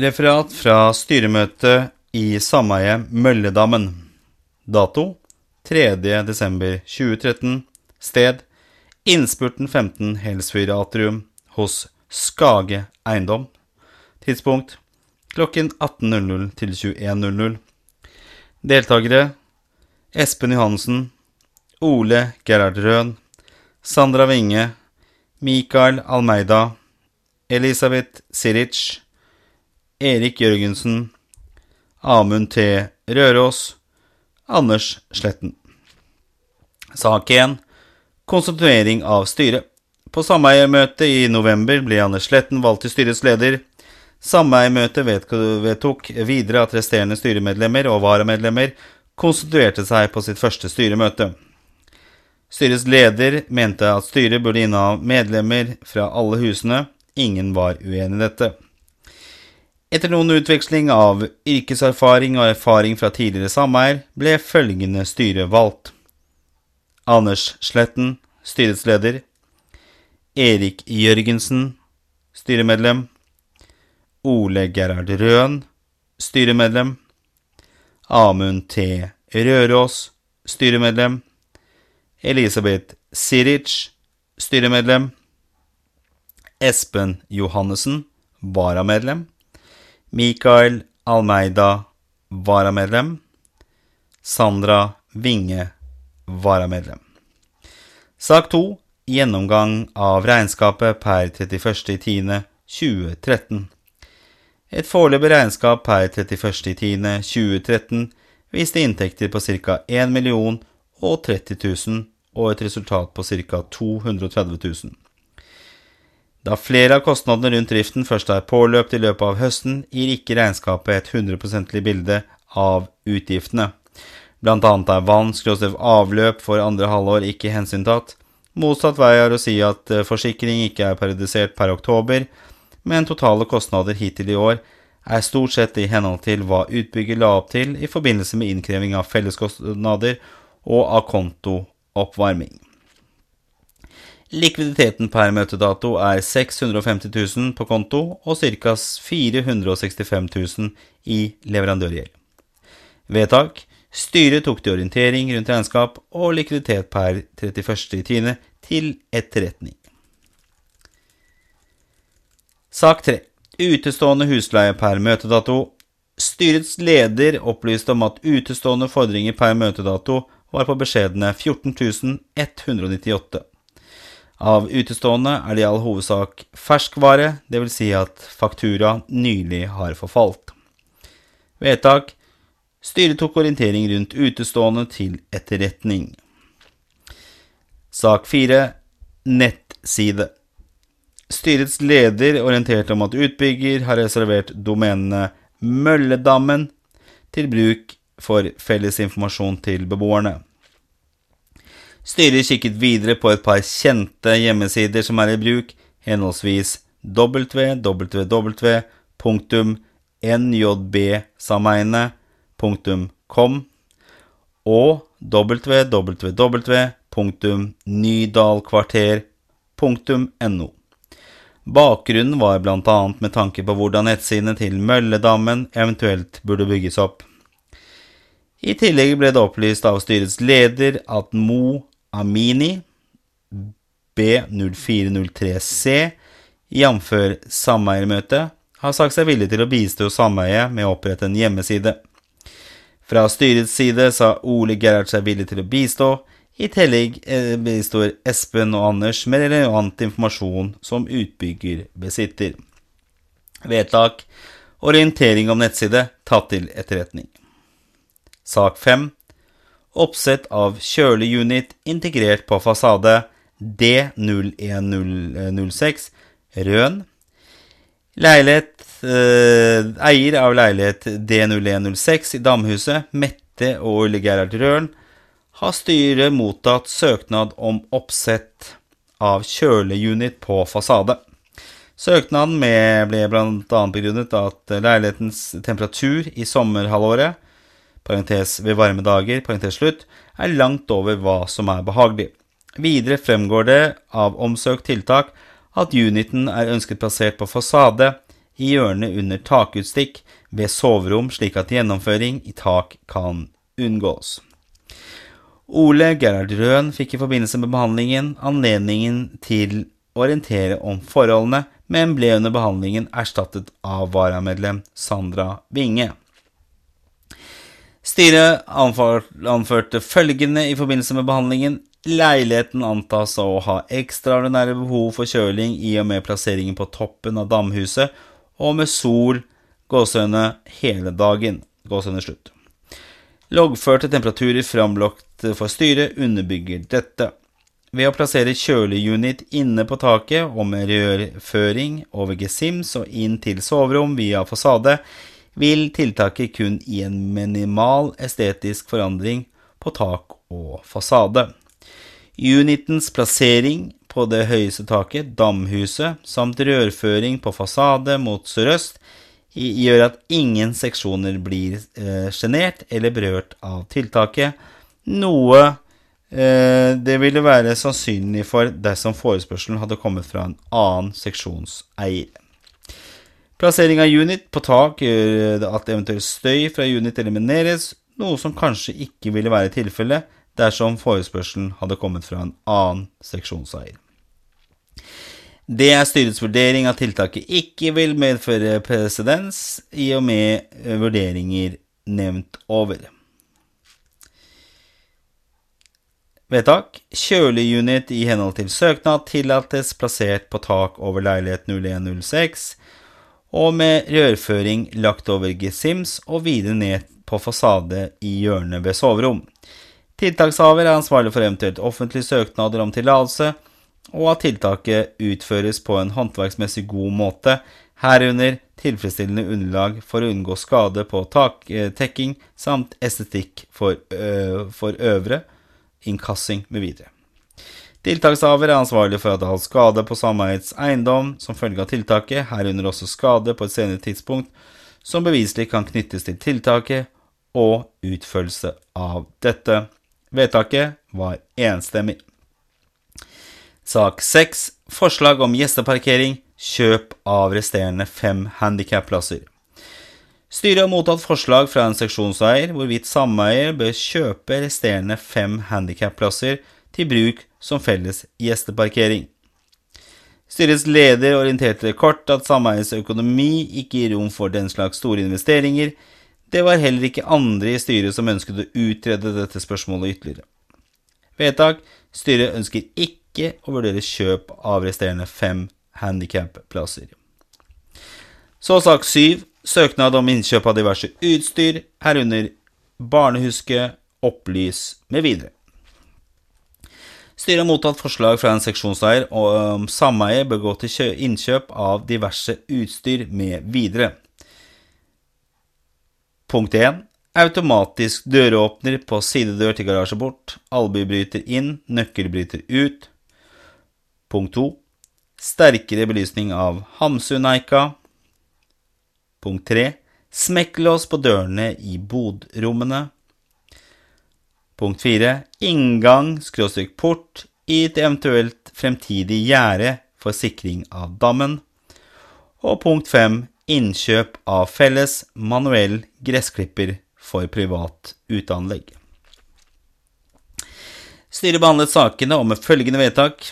Referat fra styremøtet i sameiet Mølledammen. Dato 3.12.2013. Sted Innspurten 15 Helsfyr Atrium hos Skage Eiendom. Tidspunkt klokken 18.00 til 21.00. Deltakere Espen Johansen, Ole Gerhard Røen, Sandra Winge, Mikael Almeida, Elisabeth Siric, Erik Jørgensen, Amund T. Røros, Anders Sletten. Sak 1. Konstituering av styret. På sameiermøtet i november ble Anders Sletten valgt til styrets leder. Sameiermøtet vedtok videre at resterende styremedlemmer og varamedlemmer konstituerte seg på sitt første styremøte. Styrets leder mente at styret burde inneha medlemmer fra alle husene. Ingen var uenig i dette. Etter noen utveksling av yrkeserfaring og erfaring fra tidligere sameier, ble følgende styre valgt. Anders Sletten, styrets leder. Erik Jørgensen, styremedlem. Ole Gerhard Røen, styremedlem. Amund T. Røros, styremedlem. Elisabeth Siric, styremedlem. Espen Johannessen, varamedlem. Mikael Almeida, varamedlem. Sandra Winge, varamedlem. Sak 2. Gjennomgang av regnskapet per 31.10.2013. Et foreløpig regnskap per 31.10.2013 viste inntekter på ca. 1 million og 30 000 og et resultat på ca. 230 000. Da flere av kostnadene rundt driften først er påløpt i løpet av høsten, gir ikke regnskapet et 100 bilde av utgiftene. Blant annet er vann, skråstrek avløp for andre halvår ikke hensyntatt. Motsatt vei er å si at forsikring ikke er periodisert per oktober, men totale kostnader hittil i år er stort sett i henhold til hva utbygger la opp til i forbindelse med innkreving av felleskostnader og av kontooppvarming. Likviditeten per møtedato er 650 000 på konto og ca. 465 000 i leverandørgjeld. Vedtak Styret tok til orientering rundt regnskap og likviditet per 31.10. til etterretning. Sak 3. Utestående husleie per møtedato. Styrets leder opplyste om at utestående fordringer per møtedato var på beskjedne 14 198. Av utestående er det i all hovedsak ferskvare, dvs. Si at faktura nylig har forfalt. Vedtak Styret tok orientering rundt utestående til etterretning. Sak 4. Nettside. Styrets leder orienterte om at utbygger har reservert domenene Mølledammen til bruk for felles informasjon til beboerne. Styret kikket videre på et par kjente hjemmesider som er i bruk, henholdsvis www.njbsameiene.com og www.nydalkvarter.no. Bakgrunnen var annet med tanke på hvordan nettsidene til Mølledammen eventuelt burde bygges opp. I tillegg ble det opplyst av styrets leder at Mo Amini B0403C, jf. sameiermøtet, har sagt seg villig til å bistå sameiet med å opprette en hjemmeside. Fra styrets side sa Ole Gerhard seg villig til å bistå. I tillegg eh, bistår Espen og Anders med relevant informasjon som utbygger besitter. Vedtak Orientering om nettside tatt til etterretning. Sak 5 Oppsett av kjøleunit integrert på fasade D01006 Røn. Leilighet eh, Eier av leilighet D0106 i Damhuset, Mette og Ole Gerhard Røren, har styret mottatt søknad om oppsett av kjøleunit på fasade. Søknaden ble bl.a. begrunnet at leilighetens temperatur i sommerhalvåret parentes ved varme dager, parentes slutt, er langt over hva som er behagelig. Videre fremgår det av omsøkt tiltak at uniten er ønsket plassert på fasade, i hjørnet under takutstikk ved soverom, slik at gjennomføring i tak kan unngås. Ole Gerhard Røen fikk i forbindelse med behandlingen anledningen til å orientere om forholdene, men ble under behandlingen erstattet av varamedlem Sandra Winge. Styret anførte følgende i forbindelse med behandlingen. Leiligheten antas å ha ekstraordinære behov for kjøling i og med plasseringen på toppen av damhuset og med sol, gåsehøyne, hele dagen. Gåsehøyne slutt. Loggførte temperaturer framlagt for styret underbygger dette. Ved å plassere kjøleunit inne på taket og med rørføring over gesims og inn til soverom via fasade, vil tiltaket kun gi en minimal estetisk forandring på tak og fasade. Unitens plassering på det høyeste taket, damhuset, samt rørføring på fasade mot sørøst gjør at ingen seksjoner blir eh, sjenert eller berørt av tiltaket, noe Eh, det ville være sannsynlig for dersom forespørselen hadde kommet fra en annen seksjonseier. Plassering av unit på tak gjør at eventuell støy fra unit elimineres, noe som kanskje ikke ville være tilfellet dersom forespørselen hadde kommet fra en annen seksjonseier. Det er styrets vurdering at tiltaket ikke vil medføre presedens i og med vurderinger nevnt over. Vedtak. Kjøleunit i henhold til søknad tillates plassert på tak over leilighet 0106 og med rørføring lagt over gesims og videre ned på fasade i hjørnet ved soverom. Tiltakshaver er ansvarlig for eventuelt offentlige søknader om tillatelse, og at tiltaket utføres på en håndverksmessig god måte, herunder tilfredsstillende underlag for å unngå skade på taktekking samt estetikk for, øh, for øvre innkassing mv. Tiltakshaver er ansvarlig for at har skade på sameiets eiendom som følge av tiltaket, herunder også skade på et senere tidspunkt som beviselig kan knyttes til tiltaket og utførelse av dette. Vedtaket var enstemmig. Sak 6. Forslag om gjesteparkering. Kjøp av resterende fem handikapplasser. Styret har mottatt forslag fra en seksjonseier hvorvidt sameier bør kjøpe resterende fem handikapplasser til bruk som felles gjesteparkering. Styrets leder orienterte kort at sameiets økonomi ikke gir rom for den slags store investeringer. Det var heller ikke andre i styret som ønsket å utrede dette spørsmålet ytterligere. Vedtak styret ønsker ikke å vurdere kjøp av resterende fem handikapplasser. Så sak syv søknad om innkjøp av diverse utstyr, herunder barnehuske, opplys mv. Styret har mottatt forslag fra en seksjonseier om sameie bør gå til innkjøp av diverse utstyr med videre. Punkt 1. Automatisk døråpner på sidedør til garasje garasjebort. Albybryter inn, nøkkelbryter ut. Punkt 2. Sterkere belysning av Hamsuneika. Punkt 3. Smekkelås på dørene i bodrommene. Punkt 4. Inngang skråstrek port i et eventuelt fremtidig gjerde for sikring av dammen. Og punkt 5. Innkjøp av felles manuell gressklipper for privat uteanlegg. Styret behandlet sakene om følgende vedtak.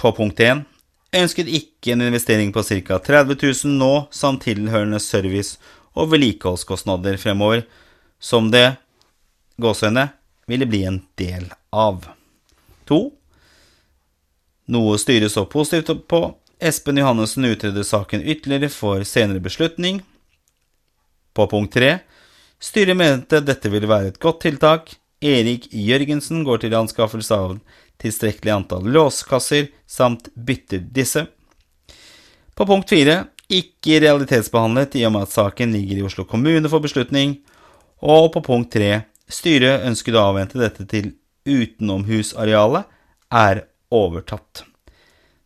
På punkt 1 ønsket ikke en investering på ca. 30 000 nå, samt tilhørende service- og vedlikeholdskostnader fremover, som det gåsehøyne ville bli en del av. 2. Noe styret så positivt på. Espen Johannessen utreder saken ytterligere for senere beslutning. På punkt 3. Styret mente dette ville være et godt tiltak. Erik Jørgensen går til anskaffelse av tilstrekkelig antall låskasser samt bytter disse. På punkt fire ikke realitetsbehandlet i og med at saken ligger i Oslo kommune for beslutning. Og på punkt tre styret ønsket å avvente dette til utenomhusarealet er overtatt.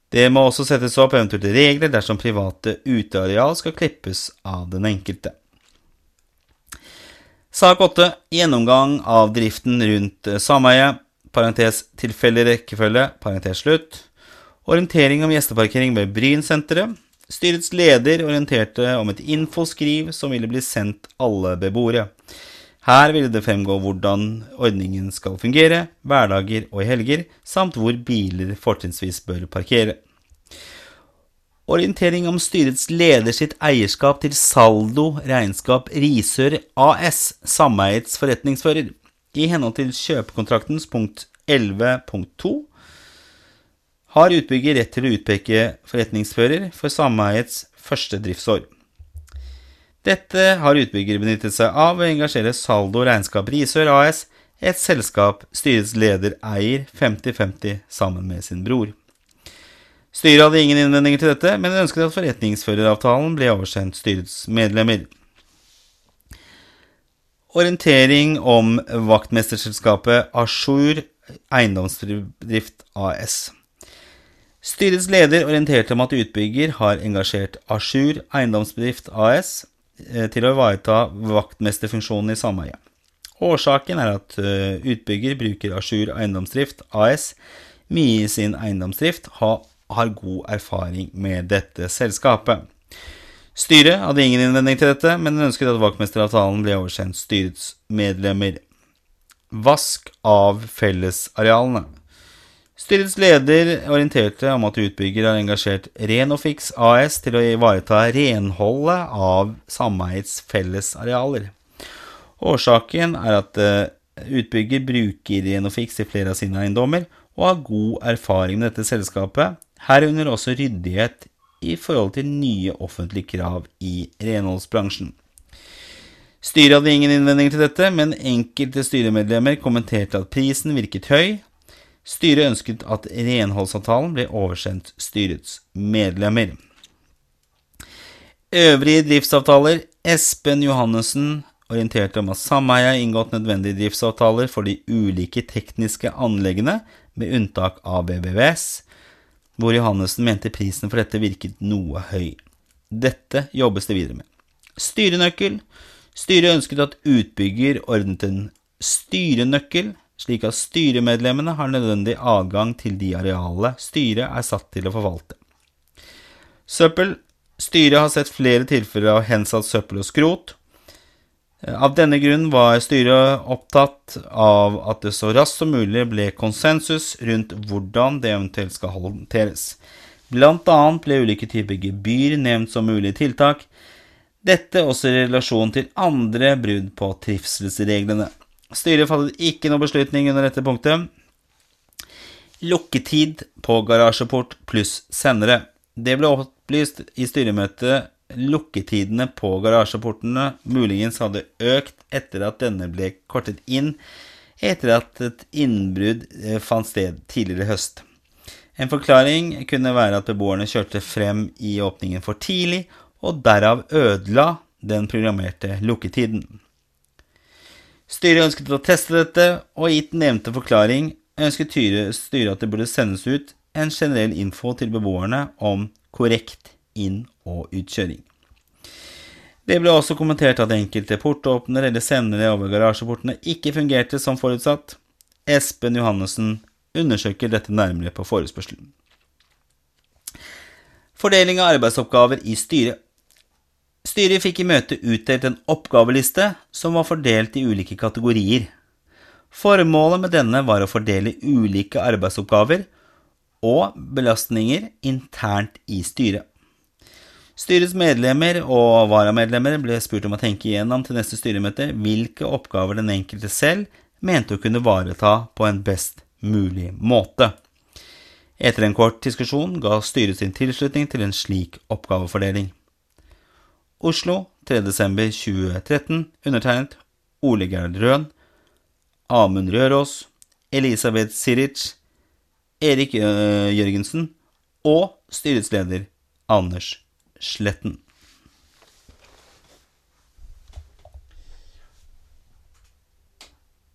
Det må også settes opp eventuelle regler dersom private uteareal skal klippes av den enkelte. Sak 8. Gjennomgang av driften rundt sameiet parentes tilfeldig rekkefølge, parentes slutt. Orientering om gjesteparkering ved Brynsenteret. Styrets leder orienterte om et infoskriv som ville bli sendt alle beboere. Her vil det fremgå hvordan ordningen skal fungere, hverdager og helger, samt hvor biler fortrinnsvis bør parkere. Orientering om styrets leder sitt eierskap til Saldo Regnskap Risør AS, sameiets forretningsfører, i henhold til kjøpekontraktens punkt 11.2 har utbygger rett til å utpeke forretningsfører for sameiets første driftsår. Dette har utbygger benyttet seg av å engasjere Saldo Regnskap Risør AS, et selskap styrets leder eier 50-50 sammen med sin bror. Styret hadde ingen innvendinger til dette, men ønsket at forretningsføreravtalen ble oversendt styrets medlemmer. Orientering om vaktmesterselskapet Ashur Eiendomsdrift AS. Styrets leder orienterte om at utbygger har engasjert Ashur Eiendomsbedrift AS til å ivareta vaktmesterfunksjonen i sameiet. Årsaken er at eh, utbygger bruker Asjur Eiendomsdrift AS mye i sin eiendomsdrift, har, har god erfaring med dette selskapet. Styret hadde ingen innvending til dette, men ønsket at vaktmesteravtalen ble oversendt styrets medlemmer. Vask av fellesarealene. Styrets leder orienterte om at utbygger har engasjert Renofix AS til å ivareta renholdet av sameiets fellesarealer. Årsaken er at eh, utbygger bruker Renofix i flere av sine eiendommer, og har god erfaring med dette selskapet, herunder også ryddighet i forhold til nye offentlige krav i renholdsbransjen. Styret hadde ingen innvendinger til dette, men enkelte styremedlemmer kommenterte at prisen virket høy, Styret ønsket at renholdsavtalen ble oversendt styrets medlemmer. Øvrige driftsavtaler Espen Johannessen orienterte om at sameiet har inngått nødvendige driftsavtaler for de ulike tekniske anleggene, med unntak av BBVS, hvor Johannessen mente prisen for dette virket noe høy. Dette jobbes det videre med. Styrenøkkel. Styret ønsket at utbygger ordnet en styrenøkkel slik at styremedlemmene har nødvendig adgang til de arealene styret er satt til å forvalte. Søppel. Styret har sett flere tilfeller av hensatt søppel og skrot. Av denne grunn var styret opptatt av at det så raskt som mulig ble konsensus rundt hvordan det eventuelt skal håndteres. Blant annet ble ulike typer gebyr nevnt som mulige tiltak, dette også i relasjon til andre brudd på trivselsreglene. Styret fattet ikke noe beslutning under dette punktet. Lukketid på garasjeport pluss sendere. Det ble opplyst i styremøtet lukketidene på garasjeportene muligens hadde økt etter at denne ble kortet inn etter at et innbrudd eh, fant sted tidligere høst. En forklaring kunne være at beboerne kjørte frem i åpningen for tidlig, og derav ødela den programmerte lukketiden. Styret ønsket å teste dette, og gitt nevnte forklaring ønsket styret at det burde sendes ut en generell info til beboerne om korrekt inn- og utkjøring. Det ble også kommentert at enkelte portåpnere eller sendere over garasjeportene ikke fungerte som forutsatt. Espen Johannessen undersøker dette nærmere på forespørselen. Fordeling av arbeidsoppgaver i styret. Styret fikk i møtet utdelt en oppgaveliste som var fordelt i ulike kategorier. Formålet med denne var å fordele ulike arbeidsoppgaver og belastninger internt i styret. Styrets medlemmer og varamedlemmer ble spurt om å tenke igjennom til neste styremøte hvilke oppgaver den enkelte selv mente å kunne vareta på en best mulig måte. Etter en kort diskusjon ga styret sin tilslutning til en slik oppgavefordeling. Oslo 3.12.2013, undertegnet Ole Gerhard Røen, Amund Røros, Elisabeth Siric, Erik Jørgensen og styrets leder Anders Sletten.